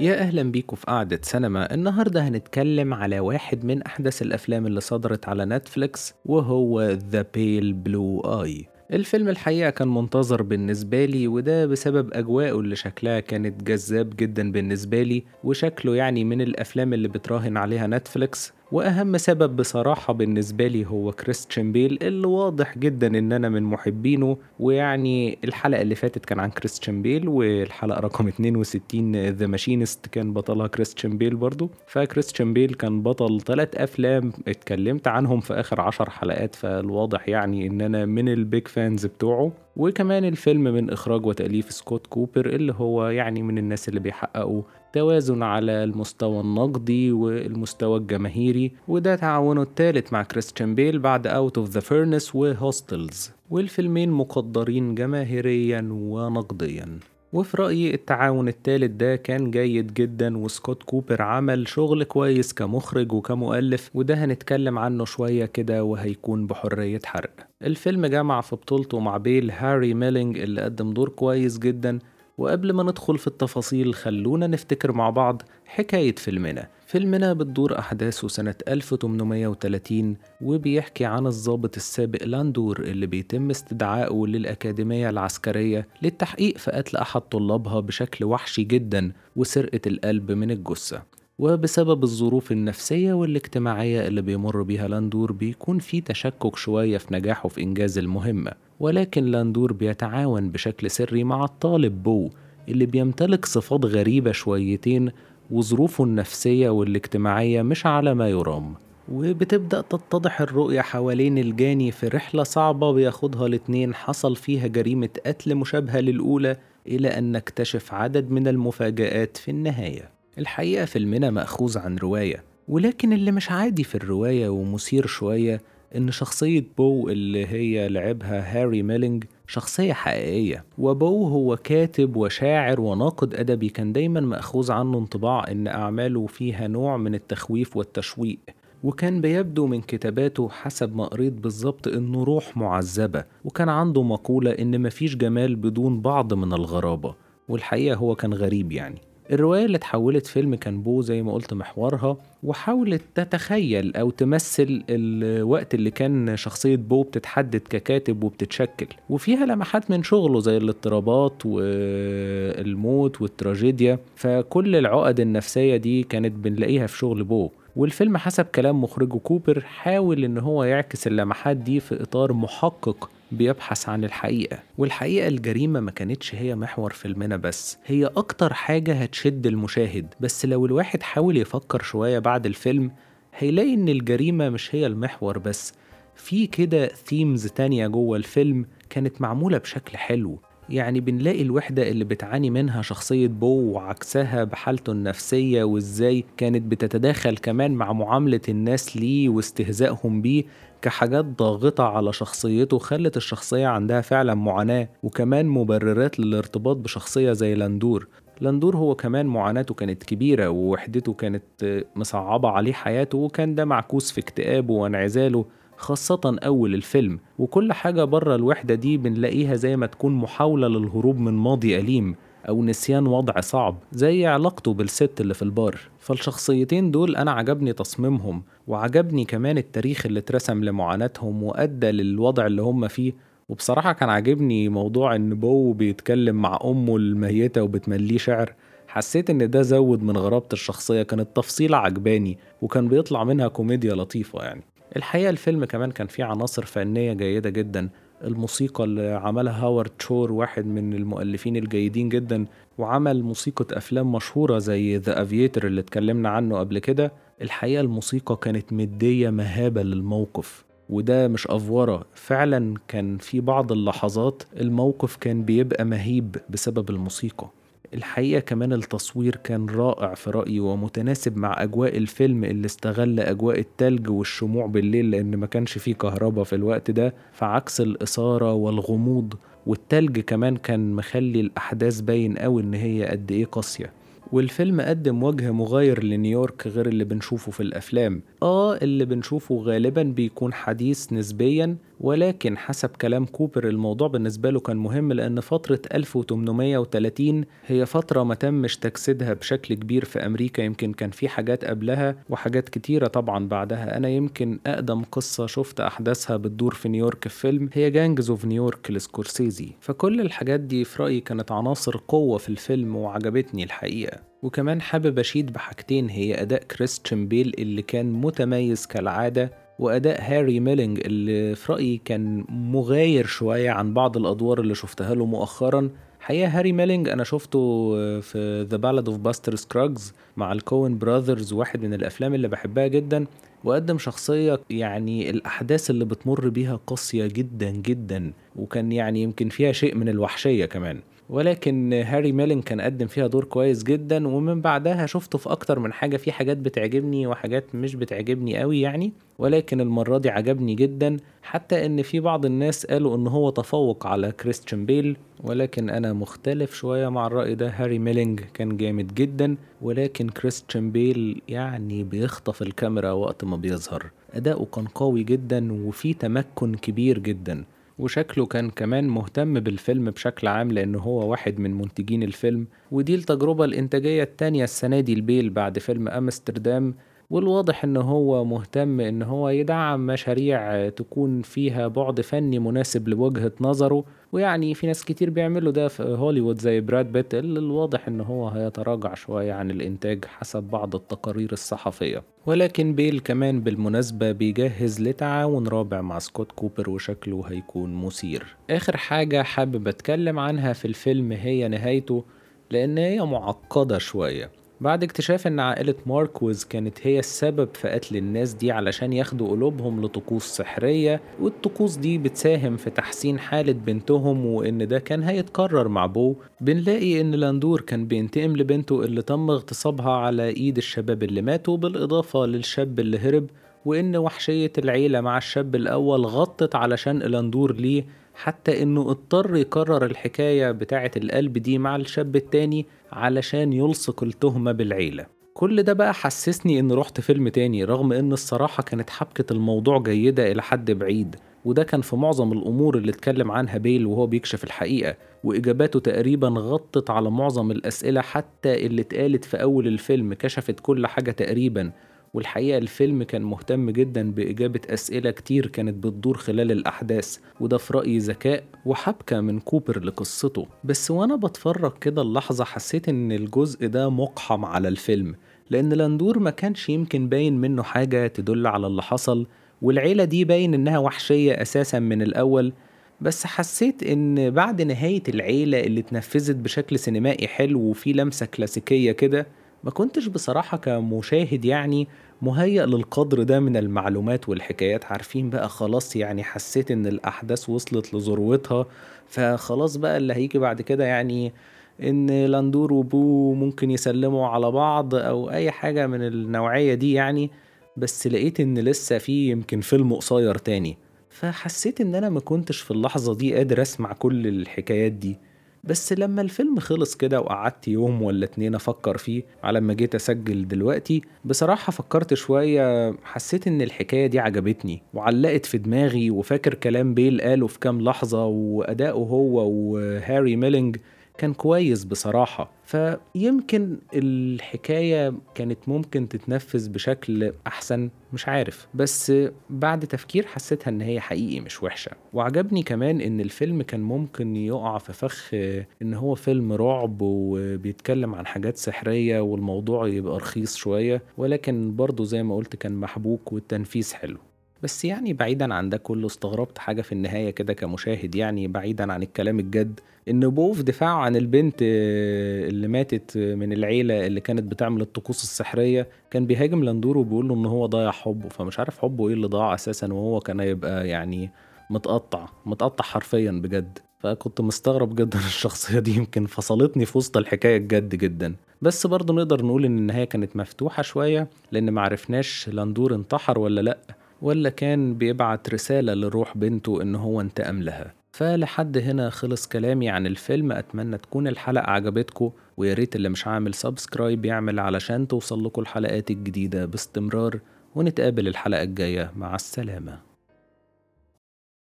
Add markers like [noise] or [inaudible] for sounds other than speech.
يا أهلا بيكم في قعدة سينما. النهاردة هنتكلم على واحد من أحدث الأفلام اللي صدرت على نتفليكس وهو The Pale Blue Eye. الفيلم الحقيقة كان منتظر بالنسبة لي وده بسبب أجواءه اللي شكلها كانت جذاب جدا بالنسبة لي وشكله يعني من الأفلام اللي بتراهن عليها نتفليكس. وأهم سبب بصراحة بالنسبة لي هو كريستيان بيل اللي واضح جدا إن أنا من محبينه ويعني الحلقة اللي فاتت كان عن كريستيان بيل والحلقة رقم 62 The Machinist كان بطلها كريستيان بيل برضو. فكريستيان بيل كان بطل ثلاث أفلام اتكلمت عنهم في آخر عشر حلقات فالواضح يعني إن أنا من ال big fans بتوعه. وكمان الفيلم من إخراج وتأليف سكوت كوبر اللي هو يعني من الناس اللي بيحققوا توازن على المستوى النقدي والمستوى الجماهيري وده تعاونه الثالث مع كريستيان بيل بعد Out of the Furnace و Hostiles والفيلمين مقدرين جماهيريا ونقديا. وفي رأيي التعاون التالت ده كان جيد جدا وسكوت كوبر عمل شغل كويس كمخرج وكمؤلف وده هنتكلم عنه شوية كده وهيكون بحرية حرق. الفيلم جمع في بطولته مع بيل هاري ميلينج اللي قدم دور كويس جدا وقبل ما ندخل في التفاصيل خلونا نفتكر مع بعض حكاية فيلمنا. فيلمنا بتدور أحداثه سنة 1830 وبيحكي عن الضابط السابق لاندور اللي بيتم استدعائه للأكاديمية العسكرية للتحقيق في قتل أحد طلابها بشكل وحشي جدا وسرقة القلب من الجثة. وبسبب الظروف النفسية والاجتماعية اللي بيمر بيها لاندور بيكون في تشكك شوية في نجاحه في إنجاز المهمة. ولكن لاندور بيتعاون بشكل سري مع الطالب بو اللي بيمتلك صفات غريبة شويتين وظروفه النفسية والاجتماعية مش على ما يرام. وبتبدأ تتضح الرؤية حوالين الجاني في رحلة صعبة بياخدها الاتنين حصل فيها جريمة قتل مشابهة للأولى إلى أن نكتشف عدد من المفاجآت في النهاية. الحقيقة فيلمنا مأخوذ عن رواية ولكن اللي مش عادي في الرواية ومثير شوية إن شخصية بو اللي هي لعبها هاري ميلينج شخصية حقيقية. وبو هو كاتب وشاعر وناقد أدبي. كان دايما مأخوذ عنه انطباع إن أعماله فيها نوع من التخويف والتشويق. وكان بيبدو من كتاباته حسب ما قريت بالظبط إنه روح معذبة. وكان عنده مقولة إن مفيش جمال بدون بعض من الغرابة. والحقيقة هو كان غريب يعني. الرواية اللي اتحولت فيلم كان بو زي ما قلت محورها وحاولت تتخيل أو تمثل الوقت اللي كان شخصية بو بتتحدد ككاتب وبتتشكل. وفيها لمحات من شغله زي الاضطرابات والموت والتراجيديا فكل العقد النفسية دي كانت بنلاقيها في شغل بو. والفيلم حسب كلام مخرجه كوبر حاول إن هو يعكس اللمحات دي في إطار محقق بيبحث عن الحقيقة. والحقيقة الجريمة ما كانتش هي محور فيلمنا بس. هي أكتر حاجة هتشد المشاهد. بس لو الواحد حاول يفكر شوية بعد الفيلم هيلاقي إن الجريمة مش هي المحور بس. في كده themes تانية جوه الفيلم كانت معمولة بشكل حلو. يعني بنلاقي الوحدة اللي بتعاني منها شخصية بو وعكسها بحالته النفسية وإزاي كانت بتتداخل كمان مع معاملة الناس ليه واستهزائهم بيه كحاجات ضاغطة على شخصيته خلت الشخصية عندها فعلا معاناة وكمان مبررات للارتباط بشخصية زي لاندور لاندور هو كمان معاناته كانت كبيرة ووحدته كانت مصعبة عليه حياته وكان ده معكوس في اكتئابه وانعزاله. خاصة أول الفيلم وكل حاجة بره الوحدة دي بنلاقيها زي ما تكون محاولة للهروب من ماضي أليم أو نسيان وضع صعب زي علاقته بالست اللي في البار. فالشخصيتين دول أنا عجبني تصميمهم وعجبني كمان التاريخ اللي اترسم لمعاناتهم وأدى للوضع اللي هم فيه. وبصراحة كان عاجبني موضوع إن بو بيتكلم مع أمه الميتة وبتمليه شعر. حسيت إن ده زود من غرابة الشخصية كانت تفصيلة عجباني وكان بيطلع منها كوميديا لطيفة يعني. الحقيقة الفيلم كمان كان فيه عناصر فنية جيدة جدا. الموسيقى اللي عملها هاورد شور واحد من المؤلفين الجيدين جدا وعمل موسيقى أفلام مشهورة زي The Aviator اللي اتكلمنا عنه قبل كده. الحقيقة الموسيقى كانت مدية مهابة للموقف وده مش أفورة. فعلا كان في بعض اللحظات الموقف كان بيبقى مهيب بسبب الموسيقى. الحقيقة كمان التصوير كان رائع في رأيي ومتناسب مع أجواء الفيلم اللي استغل أجواء التلج والشموع بالليل لأن ما كانش فيه كهرباء في الوقت ده فعكس الإثارة والغموض والتلج كمان كان مخلي الأحداث باين أوي إن هي قد إيه قاسية. والفيلم قدم وجه مغاير لنيويورك غير اللي بنشوفه في الأفلام. آه اللي بنشوفه غالبا بيكون حديث نسبيا ولكن حسب كلام كوبر الموضوع بالنسبة له كان مهم لأن فترة 1830 هي فترة ما تمش تجسيدها بشكل كبير في أمريكا. يمكن كان في حاجات قبلها وحاجات كتيرة طبعا بعدها. أنا يمكن أقدم قصة شفت أحداثها بتدور في نيويورك في فيلم هي Gangs of New York لسكورسيزي. فكل الحاجات دي في رأيي كانت عناصر قوة في الفيلم وعجبتني الحقيقة. وكمان حابب أشيد بحاجتين هي أداء كريستيان بيل اللي كان متميز كالعادة وأداء هاري ميلينج اللي في رأيي كان مغاير شوية عن بعض الأدوار اللي شفتها له مؤخرا. حقيقة هاري ميلينج أنا شفته في The Ballad of Buster Scruggs مع ال Coen Brothers واحد من الأفلام اللي بحبها جدا وقدم شخصية يعني الأحداث اللي بتمر بيها قاسية جدا جدا وكان يعني يمكن فيها شيء من الوحشية كمان. ولكن هاري ميلينج كان قدم فيها دور كويس جدا ومن بعدها شفته في أكتر من حاجة في حاجات بتعجبني وحاجات مش بتعجبني قوي يعني ولكن المرة دي عجبني جدا حتى إن في بعض الناس قالوا إن هو تفوق على كريستيان بيل ولكن أنا مختلف شوية مع الرأي ده هاري ميلينج كان جامد جدا ولكن كريستيان بيل يعني بيخطف الكاميرا وقت ما بيظهر. أداؤه كان قوي جدا وفي تمكن كبير جدا. وشكله كان كمان مهتم بالفيلم بشكل عام لأنه هو واحد من منتجين الفيلم ودي التجربة الإنتاجية التانية السنة دي لبيل بعد فيلم أمستردام والواضح إن هو مهتم إن هو يدعم مشاريع تكون فيها بعد فني مناسب لوجهة نظره ويعني في ناس كتير بيعملوا ده في هوليوود زي براد بيت اللي الواضح إن هو هيتراجع شوية عن الإنتاج حسب بعض التقارير الصحفية. ولكن بيل كمان بالمناسبة بيجهز لتعاون رابع مع سكوت كوبر وشكله هيكون مثير. آخر حاجة حابب أتكلم عنها في الفيلم هي نهايته لأن هي معقدة شوية. بعد اكتشاف إن عائلة ماركوز كانت هي السبب في قتل الناس دي علشان ياخدوا قلوبهم لطقوس سحرية والطقوس دي بتساهم في تحسين حالة بنتهم وإن ده كان هيتكرر مع بو. بنلاقي إن لاندور كان بينتقم لبنته اللي تم اغتصابها على إيد الشباب اللي ماتوا بالإضافة للشاب اللي هرب وإن وحشية العيلة مع الشاب الأول غطت علشان إلاندور ليه حتى إنه اضطر يكرر الحكاية بتاعة القلب دي مع الشاب التاني علشان يلصق التهمة بالعيلة. كل ده بقى حسسني إن رحت فيلم تاني رغم إن الصراحة كانت حبكة الموضوع جيدة إلى حد بعيد وده كان في معظم الأمور اللي اتكلم عنها بيل وهو بيكشف الحقيقة وإجاباته تقريبا غطت على معظم الأسئلة حتى اللي اتقالت في أول الفيلم كشفت كل حاجة تقريبا. والحقيقة الفيلم كان مهتم جدا بإجابة أسئلة كتير كانت بتدور خلال الأحداث وده في رأيي ذكاء وحبكة من كوبر لقصته. بس وأنا بتفرج كده اللحظة حسيت إن الجزء ده مقحم على الفيلم لأن لاندور ما كانش يمكن باين منه حاجة تدل على اللي حصل والعيلة دي باين إنها وحشية أساسا من الأول. بس حسيت إن بعد نهاية العيلة اللي اتنفذت بشكل سينمائي حلو وفيه لمسة كلاسيكية كده ما كنتش بصراحة كمشاهد يعني مهيأ للقدر ده من المعلومات والحكايات. عارفين بقى خلاص يعني حسيت إن الأحداث وصلت لذروتها فخلاص بقى اللي هيجي بعد كده يعني إن لاندور وبو ممكن يسلموا على بعض أو أي حاجة من النوعية دي يعني. بس لقيت إن لسه في يمكن فيلم قصير تاني. فحسيت إن أنا ما كنتش في اللحظة دي قادر أسمع كل الحكايات دي. بس لما الفيلم خلص كده وقعدت يوم ولا اتنين أفكر فيه على ما جيت أسجل دلوقتي بصراحة فكرت شوية حسيت إن الحكاية دي عجبتني وعلقت في دماغي وفاكر كلام بيل قاله في كام لحظة وأداؤه هو وهاري ميلينج. كان كويس بصراحة. فيمكن الحكاية كانت ممكن تتنفذ بشكل أحسن مش عارف. بس بعد تفكير حسيتها إن هي حقيقي مش وحشة. وعجبني كمان إن الفيلم كان ممكن يقع في فخ إن هو فيلم رعب وبيتكلم عن حاجات سحرية والموضوع يبقى رخيص شوية. ولكن برضه زي ما قلت كان محبوك والتنفيذ حلو. بس يعني بعيدا عن ده كله استغربت حاجة في النهاية كده كمشاهد يعني بعيدا عن الكلام الجد إن بو في دفاعه عن البنت اللي ماتت من العيلة اللي كانت بتعمل الطقوس السحرية كان بيهاجم لاندور وبيقول له إن هو ضيع حبه. فمش عارف حبه إيه اللي ضاع أساسا وهو كان هيبقى يعني متقطع متقطع حرفيا بجد. فكنت مستغرب جدا [laughs] الشخصية دي يمكن فصلتني في وسط الحكاية الجد جدا. بس برضه نقدر نقول إن النهاية كانت مفتوحة شوية لأن معرفناش لاندور انتحر ولا لأ. ولا كان بيبعت رسالة لروح بنته إن هو انتقم لها. فلحد هنا خلص كلامي عن الفيلم. أتمنى تكون الحلقة عجبتكم وياريت اللي مش عامل سبسكرايب يعمل علشان توصل لكم الحلقات الجديدة باستمرار. ونتقابل الحلقة الجاية. مع السلامة.